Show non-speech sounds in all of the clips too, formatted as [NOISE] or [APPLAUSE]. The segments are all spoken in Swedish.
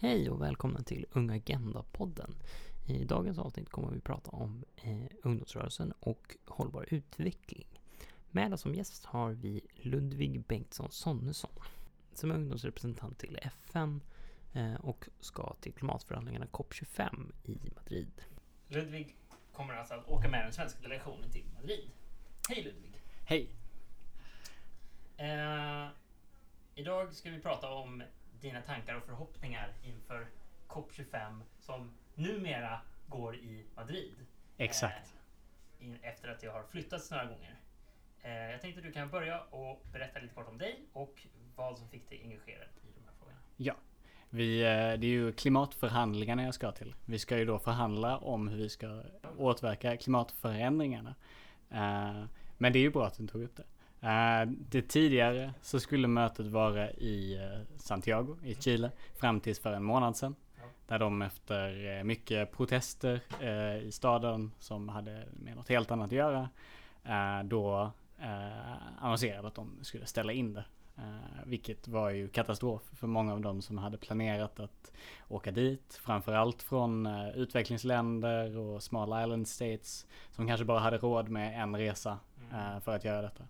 Hej och välkomna till Unga Agenda-podden. I dagens avsnitt kommer vi prata om eh, ungdomsrörelsen och hållbar utveckling. Med oss som gäst har vi Ludvig Bengtsson Sonnesson som är ungdomsrepresentant till FN eh, och ska till klimatförhandlingarna COP25 i Madrid. Ludvig kommer alltså att åka med den svenska delegationen till Madrid. Hej Ludvig! Hej! Eh, idag ska vi prata om dina tankar och förhoppningar inför COP25 som numera går i Madrid. Exakt. Eh, in, efter att jag har flyttats några gånger. Eh, jag tänkte att du kan börja och berätta lite kort om dig och vad som fick dig engagerad i de här frågorna. Ja, vi, eh, det är ju klimatförhandlingarna jag ska till. Vi ska ju då förhandla om hur vi ska åtverka klimatförändringarna. Eh, men det är ju bra att du tog upp det. Uh, det tidigare så skulle mötet vara i uh, Santiago i Chile fram tills för en månad sedan. Ja. Där de efter uh, mycket protester i staden som hade med något helt annat att göra då annonserade att de skulle ställa in det. vilket var ju katastrof för många av dem som hade planerat att åka dit. Framförallt från utvecklingsländer och small island states som kanske bara hade råd med en resa mm. för att göra detta.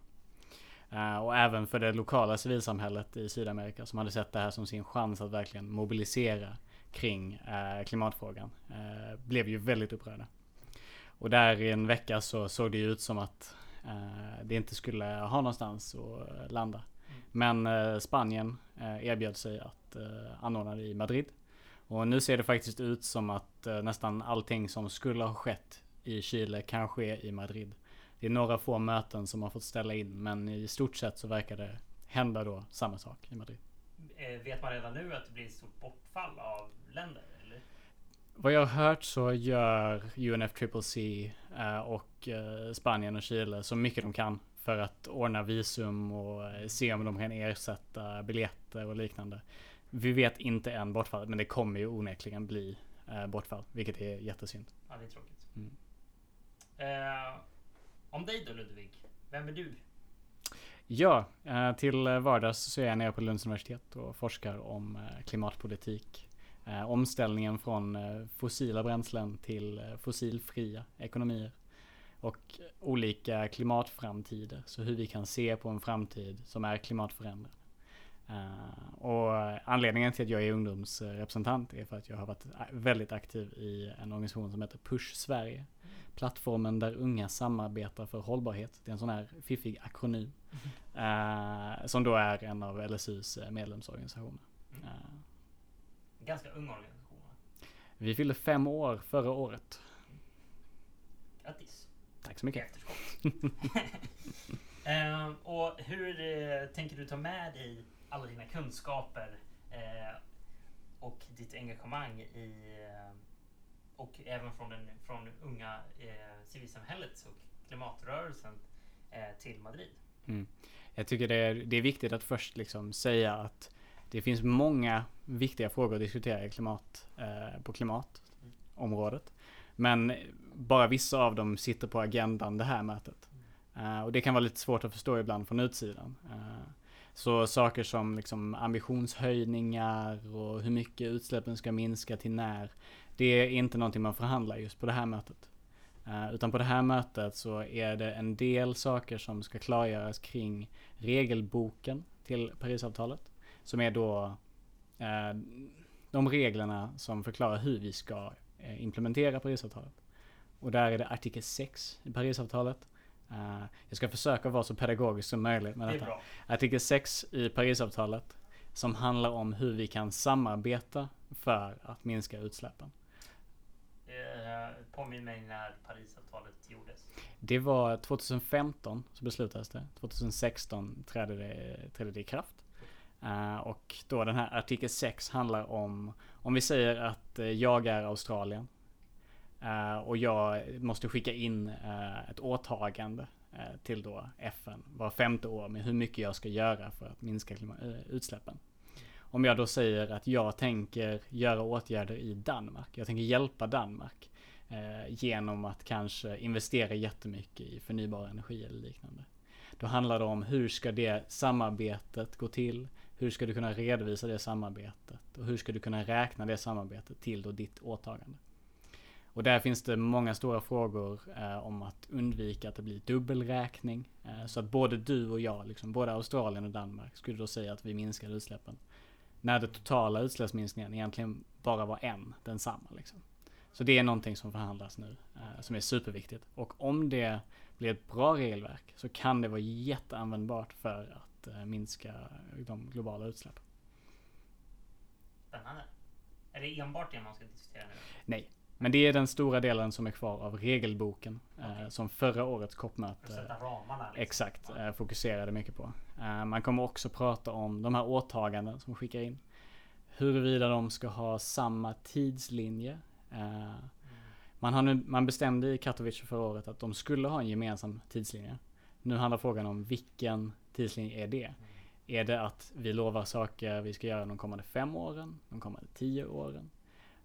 Uh, och även för det lokala civilsamhället i Sydamerika som hade sett det här som sin chans att verkligen mobilisera kring uh, klimatfrågan. Uh, blev ju väldigt upprörda. Och där i en vecka så såg det ut som att det inte skulle ha någonstans att landa. Mm. Men Spanien erbjöd sig att anordna det i Madrid. Och nu ser det faktiskt ut som att nästan allting som skulle ha skett i Chile kan ske i Madrid. Det är några få möten som har fått ställa in men i stort sett så verkar det hända då samma sak i Madrid. Eh, vet man redan nu att det blir ett stort bortfall av länder? Eller? Vad jag har hört så gör UNFCCC eh, och eh, Spanien och Chile så mycket de kan för att ordna visum och se om de kan ersätta biljetter och liknande. Vi vet inte än bortfallet men det kommer ju onekligen bli bortfall, vilket är jättesynd. Ja, det är tråkigt. Mm. Uh, om dig då Ludvig, vem är du? Ja, eh, till vardags så är jag nere på Lunds universitet och forskar om eh, klimatpolitik. Eh, omställningen från fossila bränslen till fossilfria ekonomier. Och olika klimatframtider, så hur vi kan se på en framtid som är klimatförändrad. Och anledningen till att jag är ungdomsrepresentant är för att jag har varit väldigt aktiv i en organisation som heter Push Sverige plattformen där unga samarbetar för hållbarhet. Det är en sån här fiffig akronym. Mm. Uh, som då är en av LSUs eh, medlemsorganisationer. Mm. Uh, Ganska ung organisation Vi fyllde fem år förra året. Grattis! Tack så mycket. uh, [LAUGHS] och hur tänker du ta med dig alla dina kunskaper och ditt engagemang i och även från, den, från unga eh, civilsamhället och klimatrörelsen eh, till Madrid. Mm. Jag tycker det är, det är viktigt att först liksom säga att det finns många viktiga frågor att diskutera i klimat, eh, på klimatområdet. Men bara vissa av dem sitter på agendan det här mötet. Uh, och det kan vara lite svårt att förstå ibland från utsidan. Uh, så saker som liksom ambitionshöjningar och hur mycket utsläppen ska minska till när. Det är inte någonting man förhandlar just på det här mötet. Uh, utan på det här mötet så är det en del saker som ska klargöras kring regelboken till Parisavtalet. Som är då uh, de reglerna som förklarar hur vi ska uh, implementera Parisavtalet. Och där är det artikel 6 i Parisavtalet. Jag ska försöka vara så pedagogisk som möjligt med detta. Artikel 6 i Parisavtalet som handlar om hur vi kan samarbeta för att minska utsläppen. Påminn mig när Parisavtalet gjordes. Det var 2015 så beslutades det. 2016 trädde det, trädde det i kraft. Uh, och då den här artikel 6 handlar om, om vi säger att eh, jag är Australien. Uh, och jag måste skicka in ett åtagande till då FN var femte år med hur mycket jag ska göra för att minska utsläppen. Om jag då säger att jag tänker göra åtgärder i Danmark. Jag tänker hjälpa Danmark. Eh, genom att kanske investera jättemycket i förnybar energi eller liknande. Då handlar det om hur ska det samarbetet gå till? hur ska du kunna redovisa det samarbetet? Och hur ska du kunna räkna det samarbetet till då ditt åtagande? Och där finns det många stora frågor eh, om att undvika att det blir dubbelräkning. Eh, så att både du och jag, liksom, både Australien och Danmark, skulle då säga att vi minskar utsläppen. När den totala utsläppsminskningen egentligen bara var en, densamma. Liksom. Så det är någonting som förhandlas nu, eh, som är superviktigt. Och om det blir ett bra regelverk så kan det vara jätteanvändbart för att eh, minska de globala utsläppen. Spännande. Är det enbart det man ska diskutera nu? Nej, men det är den stora delen som är kvar av regelboken. Okej. Eh, som förra årets COP-möte? Liksom. exakt eh, fokuserade mycket på. Eh, man kommer också prata om de här åtaganden som skickar in. Huruvida de ska ha samma tidslinje. Eh, man, har nu, man bestämde i Katowice förra året att de skulle ha en gemensam tidslinje. Nu handlar frågan om vilken tidslinje är det? Är det att vi lovar saker vi ska göra de kommande fem åren, de kommande tio åren?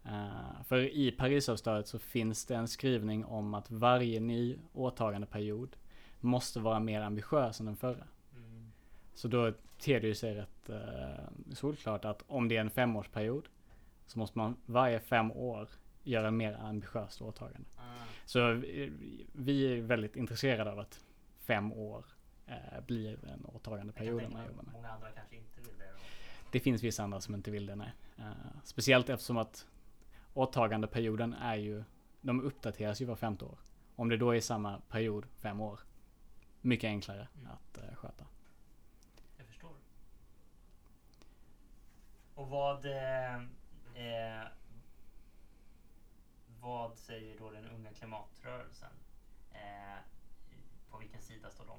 Uh, för i Parisavtalet så finns det en skrivning om att varje ny åtagandeperiod måste vara mer ambitiös än den förra. Mm. Så då ter det ju sig rätt uh, solklart att om det är en femårsperiod så måste man varje fem år göra mer ambitiöst åtagande. Ah. Så eh, vi är väldigt intresserade av att fem år eh, blir en åtagandeperiod. många andra kanske inte vill det. då. Det finns vissa andra som inte vill det, nej. Eh, speciellt eftersom att åtagandeperioden är ju, de uppdateras ju var femte år. Om det då är samma period, fem år, mycket enklare Mm. att eh, sköta. Jag förstår. Och vad... Eh, eh, vad säger då den unga klimatrörelsen? Eh, på vilken sida står de?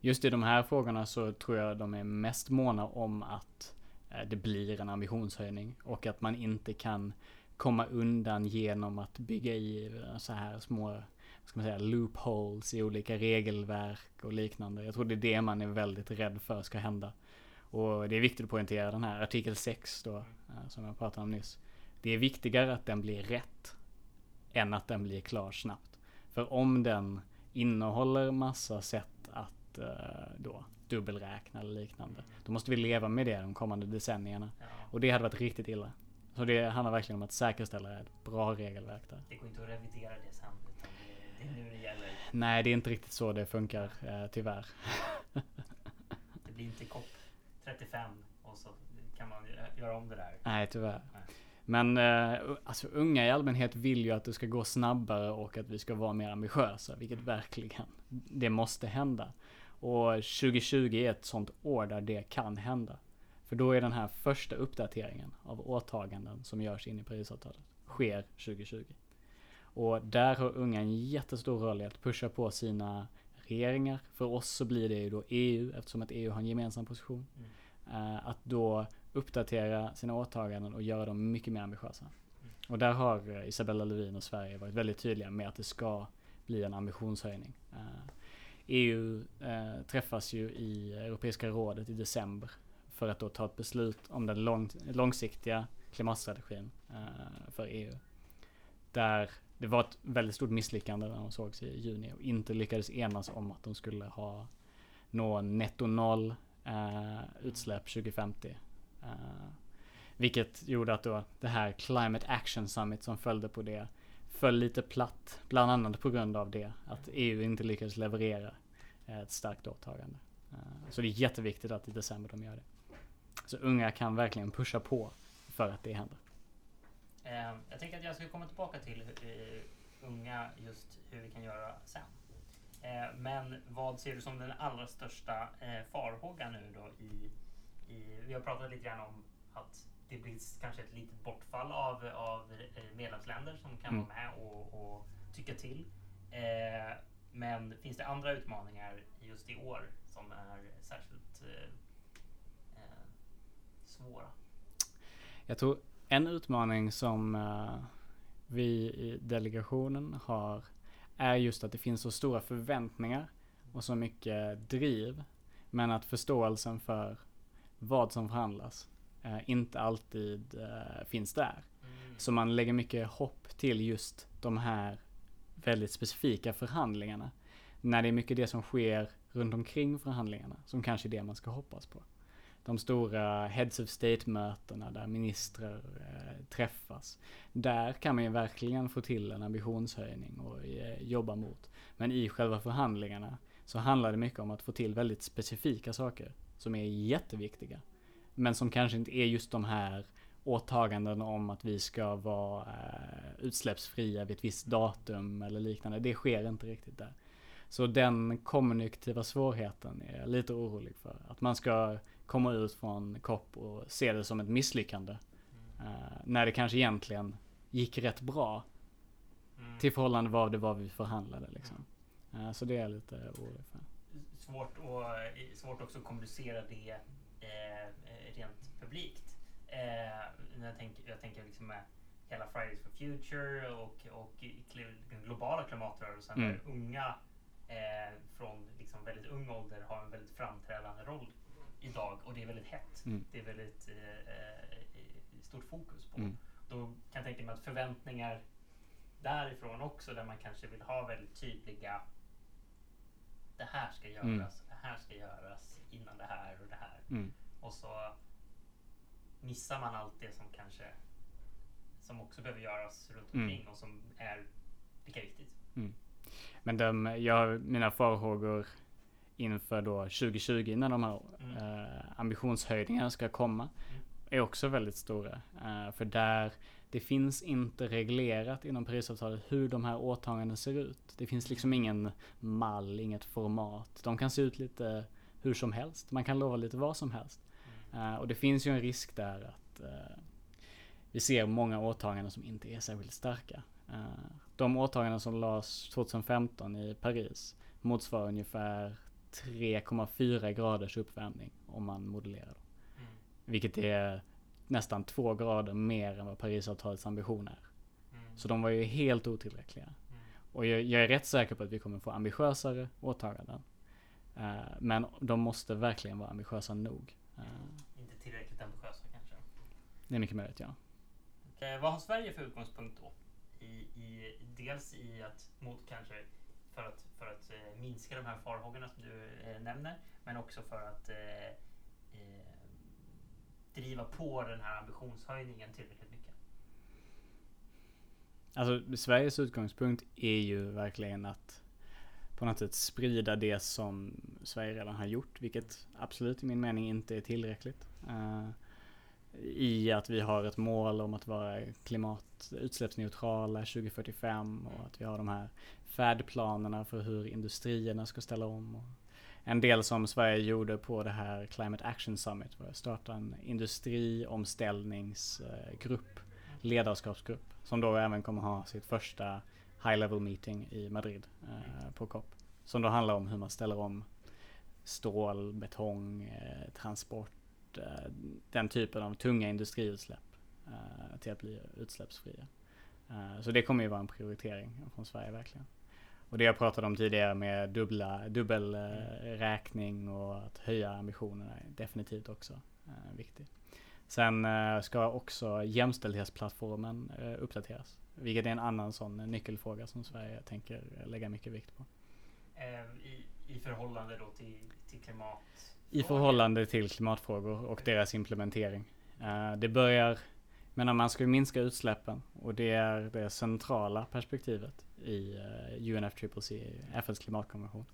Just i de här frågorna så tror jag de är mest måna om att eh, det blir en ambitionshöjning och att man inte kan komma undan genom att bygga i eh, så här små ska man säga, loopholes i olika regelverk och liknande. Jag tror det är det man är väldigt rädd för ska hända. Och det är viktigt att poängtera den här artikel 6 då, eh, som jag pratade om nyss. Det är viktigare att den blir rätt än att den blir klar snabbt. För om den innehåller massa sätt att eh, då dubbelräkna eller liknande. Då måste vi leva med det de kommande decennierna. Och det hade varit riktigt illa. Så det handlar verkligen om att säkerställa ett bra regelverk där. det går inte att revidera det sen. Det, är nu det gäller. Nej, det är inte riktigt så det funkar eh, tyvärr. Det blir inte COP 35 och så kan man gö- göra om det där. Nej, tyvärr. Nej. Men eh, alltså, unga i allmänhet vill ju att det ska gå snabbare och att vi ska vara mer ambitiösa, vilket verkligen, det måste hända. Och 2020 är ett sånt år där det kan hända. För då är den här första uppdateringen av åtaganden som görs in i Parisavtalet, sker 2020. Och där har unga en jättestor roll i att pusha på sina regeringar. För oss så blir det ju då EU, eftersom att EU har en gemensam position. Mm. Eh, att då uppdatera sina åtaganden och göra dem mycket mer ambitiösa. Och där har eh, Isabella Lövin och Sverige varit väldigt tydliga med att det ska bli en ambitionshöjning. Eh, EU eh, träffas ju i Europeiska rådet i december för att då ta ett beslut om den lång, långsiktiga klimatstrategin eh, för EU. Där det var ett väldigt stort misslyckande när de sågs i juni och inte lyckades enas om att de skulle ha nå netto noll eh, utsläpp 2050. Eh, vilket gjorde att då det här Climate Action Summit som följde på det föll lite platt. Bland annat på grund av det. Att EU inte lyckades leverera eh, ett starkt åtagande. Eh, så det är jätteviktigt att i december de gör det. Så unga kan verkligen pusha på för att det händer. Ehm, jag tänker att jag ska komma tillbaka till unga, just hur vi kan göra sen. Ehm, men vad ser du som den allra största farhågan nu då i, i... Vi har pratat lite grann om att det blir kanske ett litet bortfall av, av eh, medlemsländer som kan Mm. vara med och, och tycka till. Eh, men finns det andra utmaningar just i år som är särskilt eh, eh, svåra? Jag tror en utmaning som eh, vi i delegationen har är just att det finns så stora förväntningar och så mycket driv. Men att förståelsen för vad som förhandlas eh, inte alltid eh, finns där. Mm. Så man lägger mycket hopp till just de här väldigt specifika förhandlingarna. När det är mycket det som sker runt omkring förhandlingarna som kanske är det man ska hoppas på. De stora Heads of State-mötena där ministrar eh, träffas. Där kan man ju verkligen få till en ambitionshöjning och eh, jobba mot. Men i själva förhandlingarna så handlar det mycket om att få till väldigt specifika saker som är jätteviktiga. Men som kanske inte är just de här åtaganden om att vi ska vara eh, utsläppsfria vid ett visst datum eller liknande. Det sker inte riktigt där. Så den kommunikativa svårigheten är jag lite orolig för. Att man ska komma ut från COP och se det som ett misslyckande. Mm. Uh, när det kanske egentligen gick rätt bra. Mm. Till förhållande vad det var vi förhandlade liksom. Mm. Uh, så det är jag lite orolig för. Svårt, och, eh, svårt också att kommunicera det eh, rent publikt. Eh, jag, tänker, jag tänker liksom med hela Fridays for Future och, och den globala klimatrörelsen mm. där unga eh, från liksom väldigt ung ålder har en väldigt framträdande roll idag och det är väldigt hett. Mm. Det är väldigt eh, eh, stort fokus på. Mm. Då kan jag tänka mig att förväntningar därifrån också där man kanske vill ha väldigt tydliga det här ska göras, mm. det här ska göras innan det här och det här. Mm. Och så missar man allt det som kanske som också behöver göras runt mm. omkring och som är lika viktigt. Mm. Men de, jag, mina farhågor inför då 2020 när de här mm. eh, ambitionshöjningarna ska komma mm. är också väldigt stora. Eh, för där det finns inte reglerat inom Parisavtalet hur de här åtagandena ser ut. Det finns liksom ingen mall, inget format. De kan se ut lite hur som helst. Man kan lova lite vad som helst. Uh, och det finns ju en risk där att uh, vi ser många åtaganden som inte är särskilt starka. Uh, de åtaganden som lades 2015 i Paris motsvarar ungefär 3,4 graders uppvärmning om man modellerar dem. Mm. Vilket är nästan två grader mer än vad Parisavtalets ambition är. Mm. Så de var ju helt otillräckliga. Mm. Och jag, jag, är rätt säker på att vi kommer få ambitiösare åtaganden. Uh, men de måste verkligen vara ambitiösa nog. Uh, Inte tillräckligt ambitiösa kanske? Det är mycket möjligt, ja. Okay, vad har Sverige för utgångspunkt då? I, i, dels i att mot kanske för att, för att eh, minska de här farhågorna som du eh, nämner, men också för att eh, eh driva på den här ambitionshöjningen tillräckligt mycket? Alltså Sveriges utgångspunkt är ju verkligen att på något sätt sprida det som Sverige redan har gjort, vilket absolut i min mening inte är tillräckligt. Uh, I att vi har ett mål om att vara klimatutsläppsneutrala 2045 och att vi har de här färdplanerna för hur industrierna ska ställa om. Och en del som Sverige gjorde på det här Climate Action Summit var att starta en industriomställningsgrupp, ledarskapsgrupp, som då även kommer ha sitt första high level meeting i Madrid eh, på COP. Som då handlar om hur man ställer om stål, betong, eh, transport, eh, den typen av tunga industriutsläpp eh, till att bli utsläppsfria. Eh, så det kommer ju vara en prioritering från Sverige verkligen. Och det jag pratade om tidigare med dubbla, dubbel eh, räkning och att höja ambitionerna är definitivt också eh, viktigt. Sen eh, ska också jämställdhetsplattformen eh, uppdateras. Vilket är en annan sån nyckelfråga som Sverige tänker lägga mycket vikt på. Eh, I, i förhållande då till, till klimat? I förhållande till klimatfrågor och deras implementering. Eh, det börjar men man ska minska utsläppen och det är det centrala perspektivet i eh, UNFCCC, FNs klimatkonvention.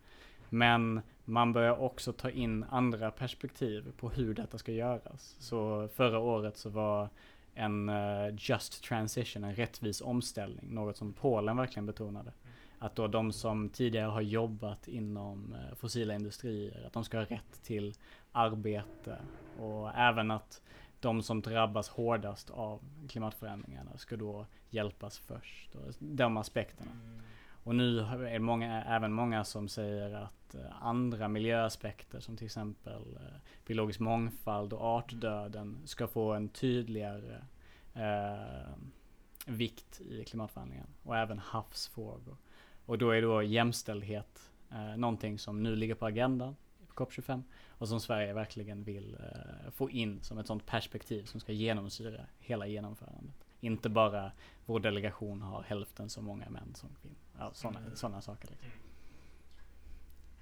Men man börjar också ta in andra perspektiv på hur detta ska göras. Så förra året så var en eh, just transition, en rättvis omställning, något som Polen verkligen betonade. Att då de som tidigare har jobbat inom eh, fossila industrier, att de ska ha rätt till arbete och även att de som drabbas hårdast av klimatförändringarna ska då hjälpas först. Och de aspekterna. Mm. Och nu är det många, även många som säger att eh, andra miljöaspekter som till exempel eh, biologisk mångfald och artdöden ska få en tydligare eh, vikt i klimatförhandlingarna. Och även havsfrågor. Och då är då jämställdhet eh, någonting som nu ligger på agendan COP25 och som Sverige verkligen vill eh, få in som ett sånt perspektiv som ska genomsyra hela genomförandet. Inte bara vår delegation har hälften så många män som kvinnor. Ja, sådana mm. Saker. Liksom.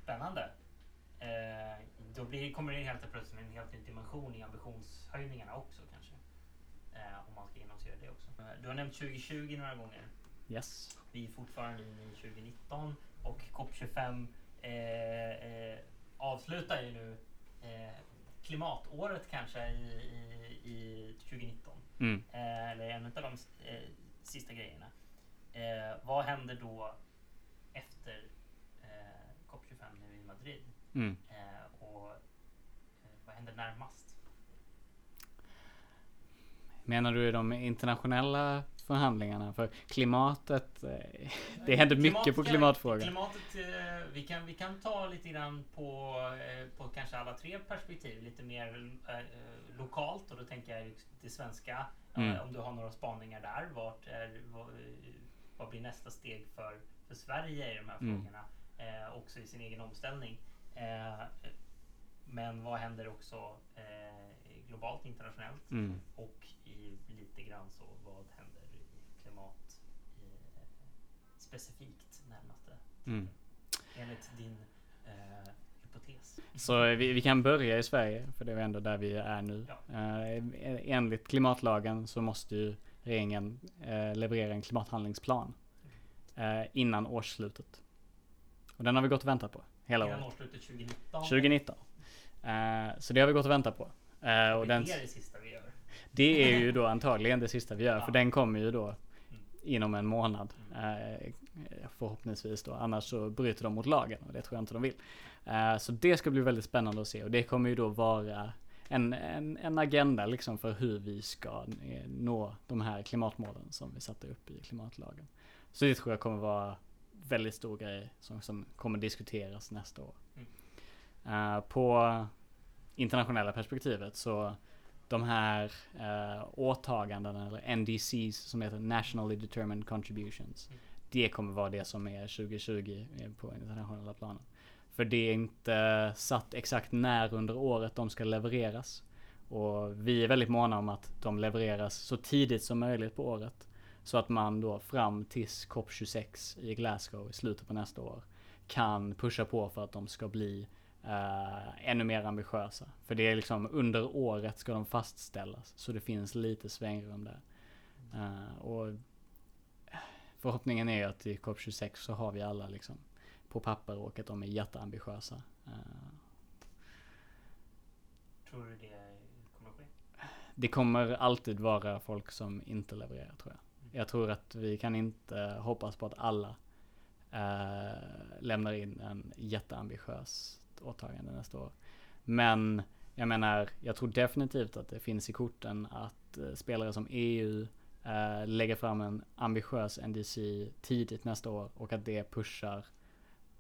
Spännande. då blir, kommer det helt plötsligt en helt ny dimension i ambitionshöjningarna också kanske. Eh, om man ska genomsyra det också. Eh, Du har nämnt 2020 några gånger. Yes. Vi är fortfarande i 2019 och COP25 eh, eh, avslutar ju nu eh, klimatåret kanske i, i, i 2019. Mm. Eh, eller en av de eh, sista grejerna. Eh, vad händer då efter eh, COP25 nu i Madrid? Mm. Eh, och vad händer närmast? Menar du de internationella förhandlingarna? För klimatet, eh, [LAUGHS] det händer mycket på Klimat- klimatfrågan. Klimatet, eh, vi, kan, vi kan ta lite grann på, eh, på kanske alla tre perspektiv. Lite mer lokalt och då tänker jag det svenska. Mm. Om du har några spaningar där. Vart är, vad, vad blir nästa steg för, för Sverige i de här Mm. frågorna? Eh, också i sin egen omställning. Eh, men vad händer också eh, globalt, internationellt? Mm. Och i lite grann så vad händer klimat eh, specifikt närmaste Mm. enligt din eh, hypotes? Så vi, vi kan börja i Sverige, för det är ändå där vi är nu. Eh, enligt klimatlagen så måste ju regeringen eh, leverera en klimathandlingsplan eh, innan årsslutet. Och den har vi gått och väntat på hela Innan året. årsslutet 2019? 2019. Eh, så det har vi gått och väntat på. Eh, och den, det är det sista vi gör. det är ju då antagligen det sista vi gör, Ja. för den kommer ju då. Inom en månad. Eh, förhoppningsvis då, annars så bryter de mot lagen och det tror jag inte de vill. Eh, så det ska bli väldigt spännande att se och det kommer ju då vara en, en, en agenda liksom för hur vi ska eh, nå de här klimatmålen som vi satte upp i klimatlagen. Så det tror jag kommer vara väldigt stor grej som, som kommer diskuteras nästa år. Eh, på internationella perspektivet så de här eh, åtagandena eller NDCs som heter Nationally Determined Contributions. Mm. Det kommer vara det som är 2020 eh, på internationella planen. För det är inte satt exakt när under året de ska levereras. Och vi är väldigt måna om att de levereras så tidigt som möjligt på året. Så att man då fram tills COP26 i Glasgow i slutet på nästa år kan pusha på för att de ska bli eh, ännu mer ambitiösa. För det är liksom under året ska de fastställas. Så det finns lite svängrum där. Eh, och förhoppningen är ju att i COP26 så har vi alla liksom på papper och att de är jätteambitiösa. Eh, Tror du det kommer ske? det kommer alltid vara folk som inte levererar tror jag. Jag tror att vi kan inte hoppas på att alla lämnar in en jätteambitiös åtagande nästa år. Men jag menar, jag tror definitivt att det finns i korten att eh, spelare som EU eh, lägger fram en ambitiös NDC tidigt nästa år och att det pushar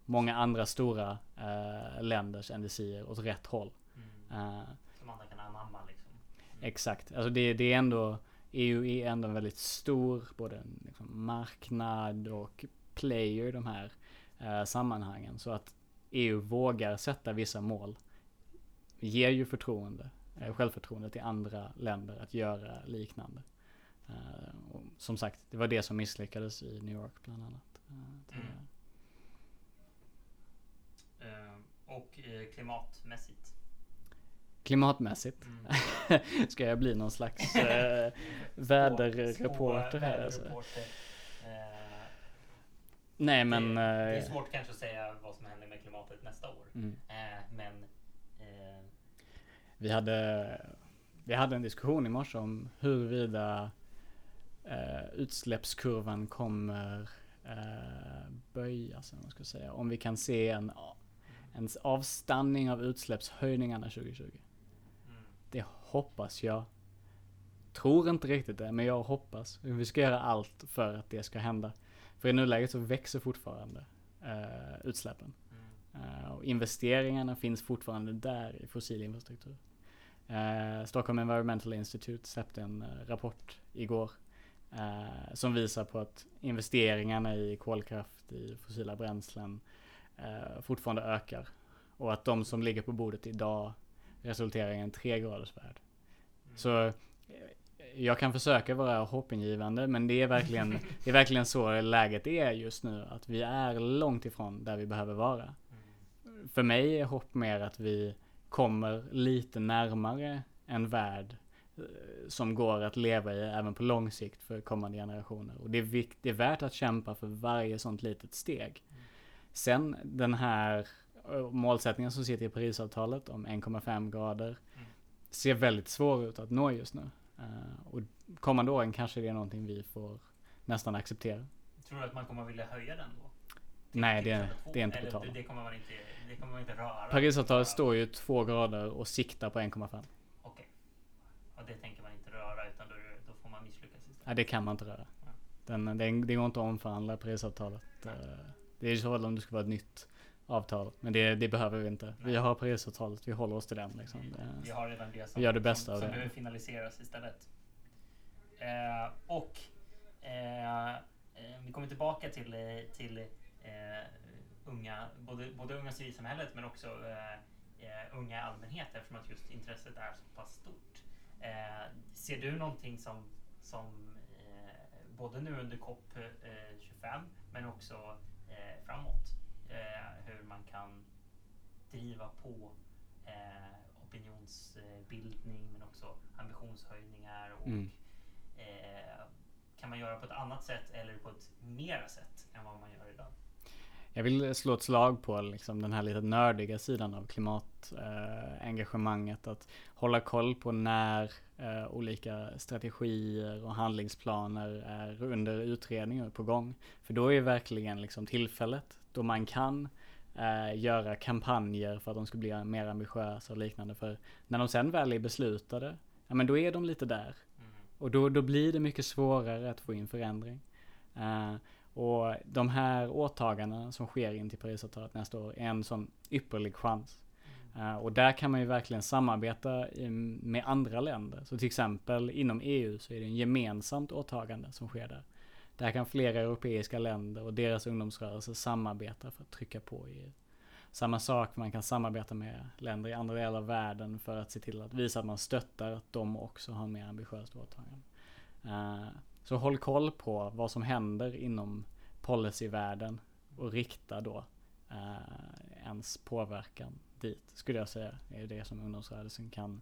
många andra stora eh, länders NDCer åt rätt håll. Mm. Eh, Som andra kan anamma liksom? Exakt, alltså det, det är ändå EU är ändå en väldigt stor både liksom marknad och player i de här eh, sammanhangen. Så att EU vågar sätta vissa mål ger ju förtroende, eh, självförtroende till andra länder att göra liknande. Eh, och som sagt, det var det som misslyckades i New York bland annat. eh. Eh, och klimatmässigt? Klimatmässigt Mm. [LAUGHS] ska jag bli någon slags [LAUGHS] väderreporter här. Alltså. Nej men... det, det är eh, svårt kanske att säga vad som händer med klimatet nästa år. mm. Eh, men eh, Vi hade, vi hade en diskussion i morse om huruvida eh, utsläppskurvan kommer eh, böjas, man ska säga. Om vi kan se en, en avstanning av utsläppshöjningarna 2020. mm, Det hoppas jag. Tror inte riktigt det, men jag hoppas. Vi ska göra allt för att det ska hända. För i nuläget så växer fortfarande eh, utsläppen. Eh, och investeringarna finns fortfarande där i fossil infrastruktur. Eh, Stockholm Environmental Institute släppte en eh, rapport igår eh, som visar på att investeringarna i kolkraft, i fossila bränslen eh, fortfarande ökar. Och att de som ligger på bordet idag resulterar i en tre graders värld. mm. Så jag kan försöka vara hoppingivande men det är verkligen, det är verkligen så läget är just nu. Att vi är långt ifrån där vi behöver vara för mig är hopp mer att vi kommer lite närmare en värld eh, som går att leva i även på lång sikt för kommande generationer. Och det är, vikt, det är värt att kämpa för varje sånt litet steg. Sen den här eh, målsättningen som sitter i Parisavtalet om 1,5 grader Mm. ser väldigt svår ut att nå just nu. Eh, och kommande åren kanske det är någonting vi får nästan acceptera. Tror du att man kommer vilja höja den då? Nej, Till det, det är inte på tal. det, det kommer man inte, det kommer man inte röra. Parisavtalet står ju två grader och siktar på 1,5. Okej. Och det tänker man inte röra utan då, då får man misslyckas istället. Nej, det kan man inte röra. Ja. Den, det, det går inte att omförhandla Parisavtalet. Eh, Det är ju så om det ska vara ett nytt avtal. Men det, det behöver vi inte. Vi Nej. har Parisavtalet, vi håller oss till den liksom. Vi, vi har redan det som, vi gör det bästa som, av som det. behöver finaliseras istället. Eh, och eh, eh, vi kommer tillbaka till, eh, till eh, unga, både, både unga civilsamhället men också eh, unga allmänhet eftersom att just intresset är så pass stort. Ser du någonting som, som både nu under COP eh, 25 men också framåt hur man kan driva på eh, opinionsbildning men också ambitionshöjningar och Mm. eh, kan man göra på ett annat sätt eller på ett mera sätt än vad man gör idag? Jag vill slå ett slag på liksom den här lite nördiga sidan av klimatengagemanget. att hålla koll på när eh, olika strategier och handlingsplaner är under utredning och på gång. För då är verkligen liksom tillfället då man kan eh, göra kampanjer för att de ska bli mer ambitiösa och liknande. För när de sen väl är beslutade, ja men då är de lite där. Mm. Och då, då blir det mycket svårare att få in förändring. Eh, och de här åtagandena som sker in till Parisavtalet nästa år är en sån ypperlig chans. Eh, och där kan man ju verkligen samarbeta i, med andra länder. Så till exempel inom EU så är det en gemensamt åtagande som sker där. Där kan flera europeiska länder och deras ungdomsrörelser samarbeta för att trycka på EU. Samma sak, man kan samarbeta med länder i andra delar av världen för att se till att visa att man stöttar att de också har mer ambitiöst åtagande. Eh, så håll koll på vad som händer inom policyvärlden och rikta då eh, ens påverkan dit, skulle jag säga. är det som ungdomsrörelsen kan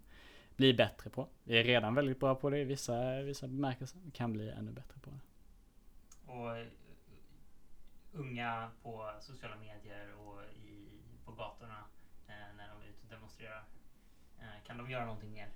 bli bättre på. Vi är redan väldigt bra på det i vissa, vissa bemärkelser. Vi kan bli ännu bättre på det. Och eh, unga på sociala medier och i, på gatorna eh, när de är ute och demonstrerar. Eh, kan de göra någonting mer?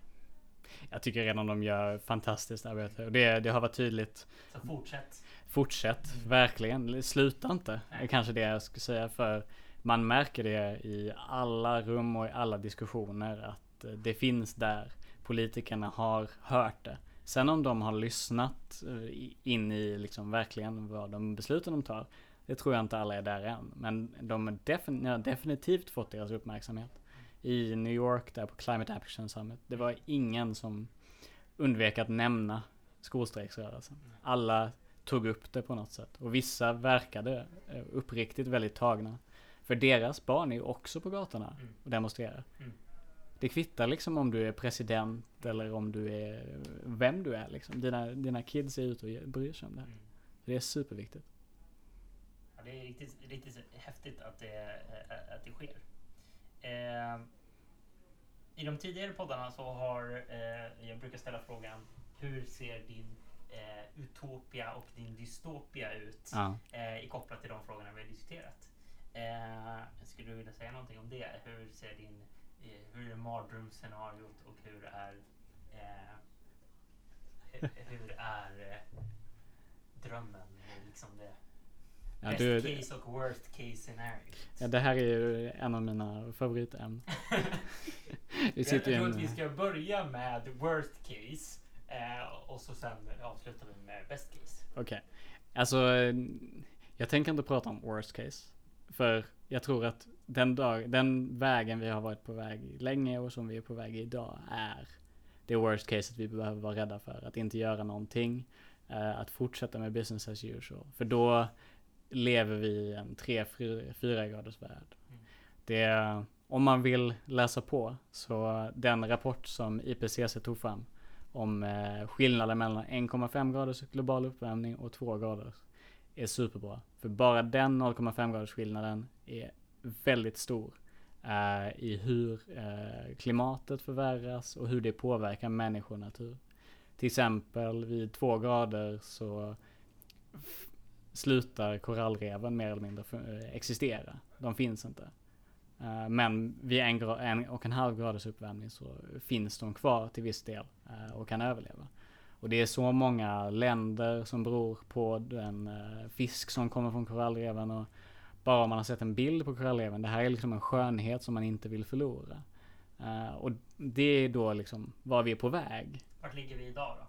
Jag tycker redan de gör fantastiskt arbete och det, det har varit tydligt. Så fortsätt. Fortsätt, Mm. verkligen. Sluta inte. Det är kanske det jag skulle säga för man märker det i alla rum och i alla diskussioner att det finns där. Politikerna har hört det. Sen om de har lyssnat eh, in i liksom verkligen vad de besluten de tar. Det tror jag inte alla är där än. Men de har defin- har definitivt fått deras uppmärksamhet. I New York där på Climate Action Summit. Det var ingen som undvek att nämna skolstrejksrörelsen. Alla tog upp det på något sätt. Och vissa verkade eh, uppriktigt väldigt tagna. För deras barn är ju också på gatorna Mm. och demonstrerar. Det kvittar liksom om du är president eller om du är vem du är liksom. Dina, dina kids är ute och bryr sig om det här. Mm. Det är superviktigt. Ja, det är riktigt, riktigt häftigt att det, eh, att det sker. Eh, I de tidigare poddarna så har eh, jag brukar ställa frågan hur ser din eh, utopia och din dystopia ut Ja. eh, i kopplat till de frågorna vi har diskuterat. Eh, skulle du vilja säga någonting om det? Hur ser din hur är mardrömsscenariot och hur är eh, hur, är eh, drömmen? Liksom det Ja, Best du, case och worst case scenario. ja, det här är ju en av mina favoritämnen. [LAUGHS] Vi jag sitter jag ju tror att vi ska börja med worst case eh, och så sen avslutar vi med best case. Okej. Alltså, eh, jag tänker inte prata om worst case. För jag tror att den, dag, den vägen vi har varit på väg länge och som vi är på väg idag är det worst caset vi behöver vara rädda för. Att inte göra någonting. eh, Att fortsätta med business as usual. För då lever vi i en 3-4 graders värld. Mm. Det, om man vill läsa på så den rapport som IPCC tog fram om eh, skillnaden mellan 1,5 graders global uppvärmning och 2 graders är superbra. För bara den 0,5 graders skillnaden är väldigt stor. eh, i hur eh, klimatet förvärras och hur det påverkar människor och natur. Till exempel vid två grader så slutar korallreven mer eller mindre eh, existera. De finns inte. Eh, men vid en, en, och en halv graders uppvärmning så finns de kvar till viss del eh, och kan överleva. Och det är så många länder som beror på den eh, fisk som kommer från korallreven och bara om man har sett en bild på korallreven, det här är liksom en skönhet som man inte vill förlora. Och det är då liksom var vi är på väg. Vart ligger vi idag då?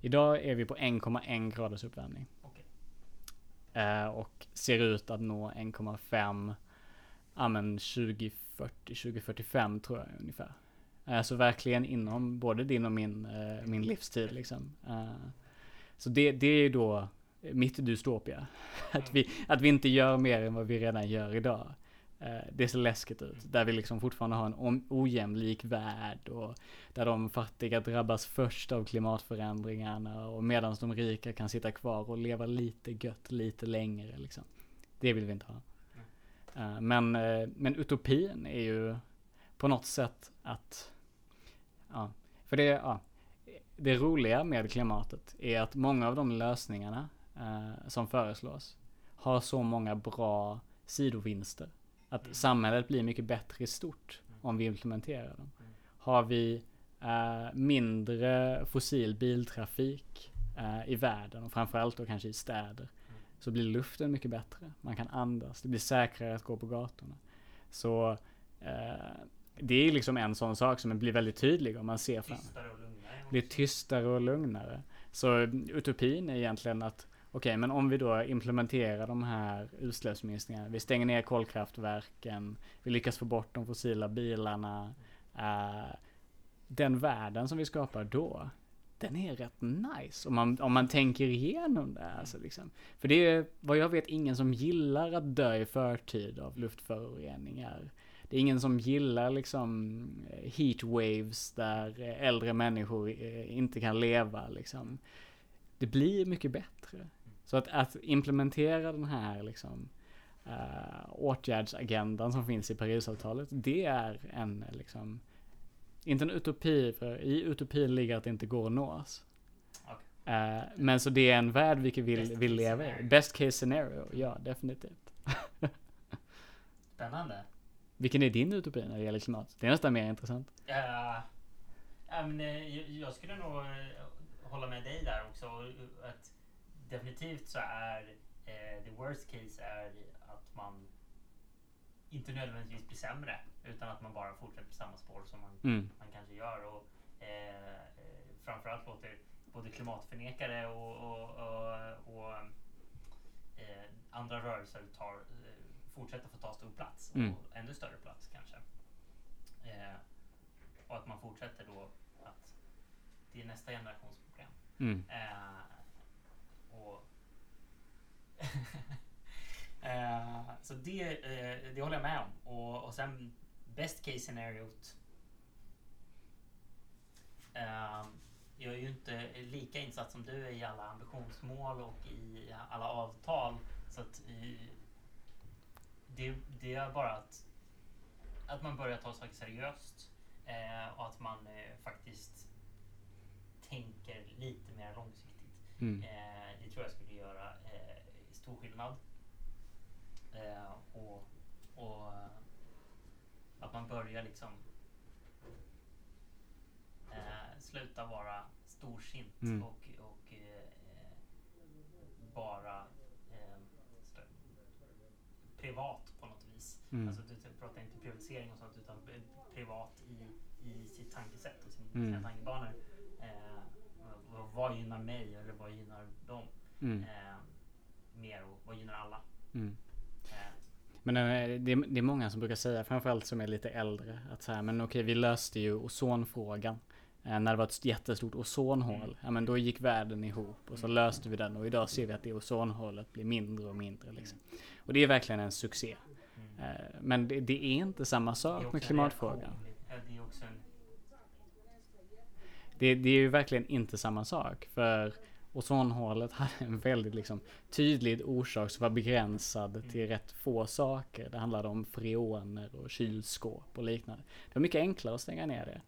Idag är vi på 1,1 graders uppvärmning. Okay. Och ser ut att nå 1,5 ja men 2040, 2045 tror jag ungefär. Alltså verkligen inom både din och min, uh, min livstid liksom. Uh, så det, det är då mitt dystopia. att, vi, att vi inte gör mer än vad vi redan gör idag. Uh, det ser läskigt ut. Där vi liksom fortfarande har en ojämlik värld och där de fattiga drabbas först av klimatförändringarna och medan de rika kan sitta kvar och leva lite gött lite längre liksom. Det vill vi inte ha. Eh, men, eh, men utopin är ju på något sätt att, ja, för det, ja, det roliga med klimatet är att många av de lösningarna eh, som föreslås har så många bra sidovinster. Att mm. samhället blir mycket bättre i stort om vi implementerar dem. Mm. Har vi eh, mindre fossil biltrafik eh, i världen och framförallt då kanske i städer så blir luften mycket bättre. Man kan andas, det blir säkrare att gå på gatorna. Så eh, det är liksom en sån sak som blir väldigt tydlig om man ser fram. Tystare och lugnare. Blir tystare och lugnare. Så utopin är egentligen att okej, men om vi då implementerar de här utsläppsminskningarna, vi stänger ner kolkraftverken, vi lyckas få bort de fossila bilarna, eh, den världen som vi skapar då, den är rätt nice. Om man, om man tänker igenom det. Alltså, liksom. För det är vad jag vet ingen som gillar att dö i förtid av luftföroreningar. Det är ingen som gillar liksom eh, heatwaves där eh, äldre människor inte kan leva liksom. Det blir mycket bättre. Så att, att implementera den här liksom uh, åtgärdsagendan som finns i Parisavtalet, det är en liksom inte en utopi, för i utopin ligger att det inte går att nås. Okay. Uh, men så det är en värld vi vill, vill leva i. Best case scenario, ja definitivt. Spännande. Vilken är din utopi när det gäller klimat? Det är nästan mer intressant. Ja, men, uh, jag skulle nog hålla med dig där också. Att definitivt så är uh, the worst case är att man inte nödvändigtvis blir sämre utan att man bara fortsätter på samma spår som man, mm. man kanske gör. Och, eh, framförallt låter både klimatförnekare och, och, och, och eh, andra rörelser tar, eh, fortsätta få ta stor plats och mm. ännu större plats kanske. Eh, och att man fortsätter då att det är nästa generations problem. Mm. Eh, och Eh, så det, eh, det håller jag med om. Och, och sen best case scenariot. Uh, jag är ju inte lika insatt som du är i alla ambitionsmål och i alla avtal. Så att uh, det, det, är bara att, att man börjar ta saker seriöst uh, och att man faktiskt tänker lite mer långsiktigt. Mm. det tror jag skulle göra stor skillnad. Och, och att man börjar liksom eh, sluta vara storsint mm. och, och eh, bara eh, privat på något vis. Mm. Alltså du pratar inte privatisering och sånt utan privat i, i sitt tankesätt och sin, mm. sina tankebanor. Eh, vad gynnar mig eller vad gynnar dem? Mm. Eh, mer och vad gynnar alla? Mm. Men eh, det är, det är många som brukar säga, framförallt som är lite äldre, att så här, men okej, vi löste ju ozonfrågan. Eh, när det var ett jättestort ozonhål, ja men då gick världen ihop och så löste vi den och idag ser vi att det ozonhålet blir mindre och mindre liksom. Och det är verkligen en succé. Mm. Eh, men det, det, är inte samma sak med klimatfrågan. Det, det är ju verkligen inte samma sak. För ozonhålet hade en väldigt liksom, tydlig orsak som var begränsad mm. till rätt få saker. Det handlade om freoner och kylskåp och liknande. Det var mycket enklare att stänga ner det.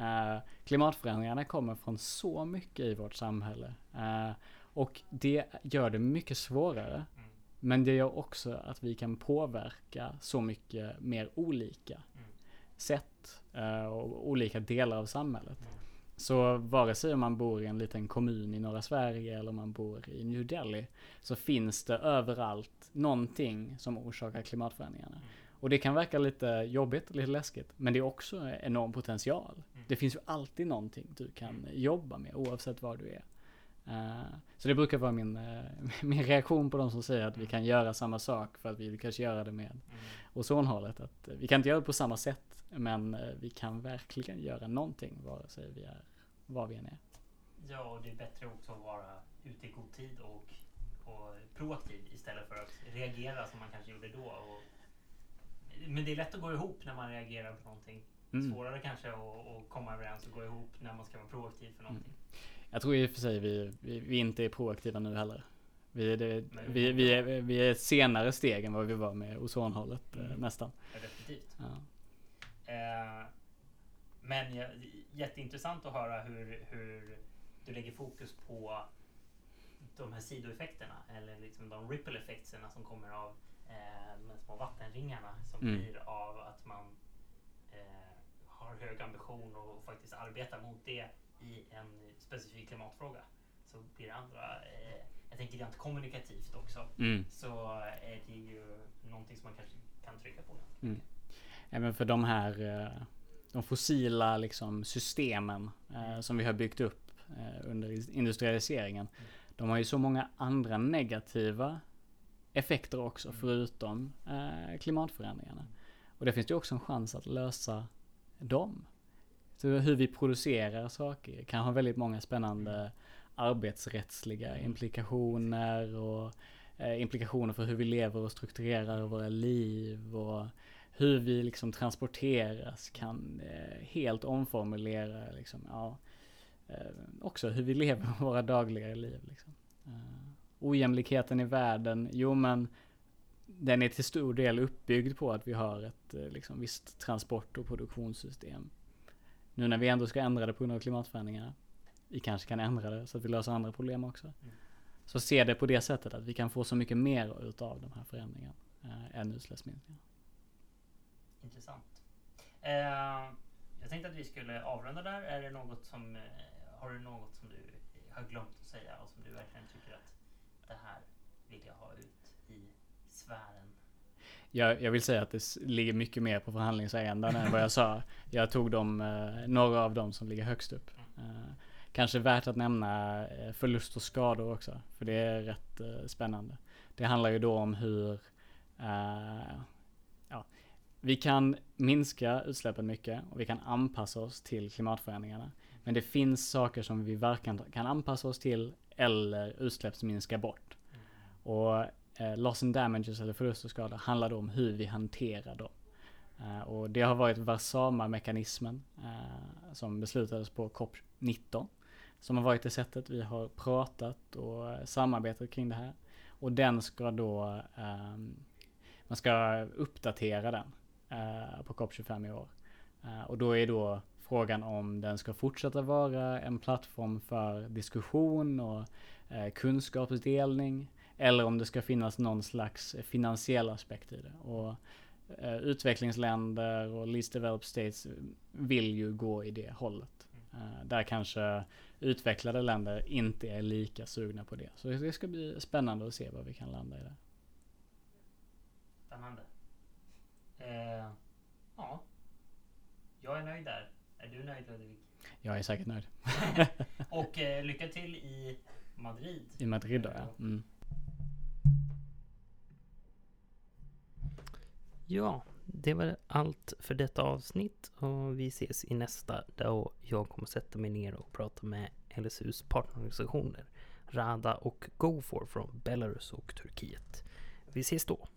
Uh, klimatförändringarna kommer från så mycket i vårt samhälle. Uh, och det gör det mycket svårare. Mm. Men det gör också att vi kan påverka så mycket mer olika mm. sätt uh, och olika delar av samhället. Mm. Så vare sig man bor i en liten kommun i norra Sverige eller man bor i New Delhi så finns det överallt någonting som orsakar klimatförändringarna. Mm. Och det kan verka lite jobbigt, lite läskigt, men det är också enorm potential. Mm. Det finns ju alltid någonting du kan mm. jobba med oavsett var du är. Uh, så det brukar vara min, uh, [LAUGHS] min reaktion på de som säger att vi kan göra samma sak för att vi lyckas göra det med mm. ozonhålet. Att vi kan inte göra det på samma sätt, men vi kan verkligen göra någonting vare sig vi är var vi än är. Ja, och det är bättre också att vara ute i god tid och, och proaktiv istället för att reagera som man kanske gjorde då. Och, men det är lätt att gå ihop när man reagerar på någonting. Mm. Svårare kanske att, att komma överens och gå ihop när man ska vara proaktiv för någonting. Mm. Jag tror i och för sig vi, vi, vi inte är proaktiva nu heller. Vi, det, vi, vi, är, vi är ett senare steg än vad vi var med ozonhålet mm. nästan. Ja, definitivt. Ja. Eh, men ja, jätteintressant att höra hur, hur du lägger fokus på de här sidoeffekterna eller liksom de ripple effekterna som kommer av eh, de små vattenringarna som mm. blir av att man eh, har hög ambition och faktiskt arbetar mot det i en specifik klimatfråga. Så blir det andra, eh, jag tänker rent kommunikativt också, mm. så är det ju någonting som man kanske kan trycka på. Mm. Även för de här eh, de fossila liksom, systemen eh, som vi har byggt upp eh, under industrialiseringen. Mm. De har ju så många andra negativa effekter också mm. förutom klimatförändringarna. Och det finns ju också en chans att lösa dem. Så hur vi producerar saker kan ha väldigt många spännande mm. arbetsrättsliga implikationer och eh, implikationer för hur vi lever och strukturerar våra liv och hur vi liksom transporteras kan eh, helt omformulera liksom, ja, eh, också hur vi lever [LAUGHS] våra dagliga liv. Liksom. Eh, ojämlikheten i världen, jo men den är till stor del uppbyggd på att vi har ett liksom, visst transport och produktionssystem. Nu när vi ändå ska ändra det på grund av klimatförändringarna, vi kanske kan ändra det så att vi löser andra problem också. Mm. Så se det på det sättet att vi kan få så mycket mer utav de här förändringarna eh, än utsläppsminskningar. Intressant. Eh, jag tänkte att vi skulle avrunda där. Är det något som, eh, har du något som du har glömt att säga och som du verkligen tycker att det här vill jag ha ut i sfären? Jag, jag vill säga att det ligger mycket mer på förhandlingsagendan än vad jag sa. Jag tog dem, eh, några av dem som ligger högst upp. Mm. Eh, kanske värt att nämna förlust och skador också, för det är rätt spännande. Det handlar ju då om hur vi kan minska utsläppen mycket och vi kan anpassa oss till klimatförändringarna. Men det finns saker som vi varken kan anpassa oss till eller utsläppsminska bort. Och eh, loss and damages eller förlust och skada handlar då om hur vi hanterar dem. Eh, och det har varit Varsama-mekanismen eh, som beslutades på COP19. Som har varit det sättet vi har pratat och eh, samarbetat kring det här. Och den ska då, eh, man ska uppdatera den. Eh, på COP25 i år. Eh, och då är då frågan om den ska fortsätta vara en plattform för diskussion och eh, kunskapsdelning eller om det ska finnas någon slags finansiell aspekt i det. Och utvecklingsländer och least developed states vill ju gå i det hållet. där kanske utvecklade länder inte är lika sugna på det. Så det ska bli spännande att se vad vi kan landa i det. Spännande. Eh, ja. Jag är nöjd där. Är du nöjd Ludvig? Jag är säkert nöjd. [LAUGHS] och eh, lycka till i Madrid. I Madrid då, ja. Mm. Ja, det var allt för detta avsnitt och vi ses i nästa då jag kommer sätta mig ner och prata med LSUs partnerorganisationer Rada och GoFor från Belarus och Turkiet. Vi ses då!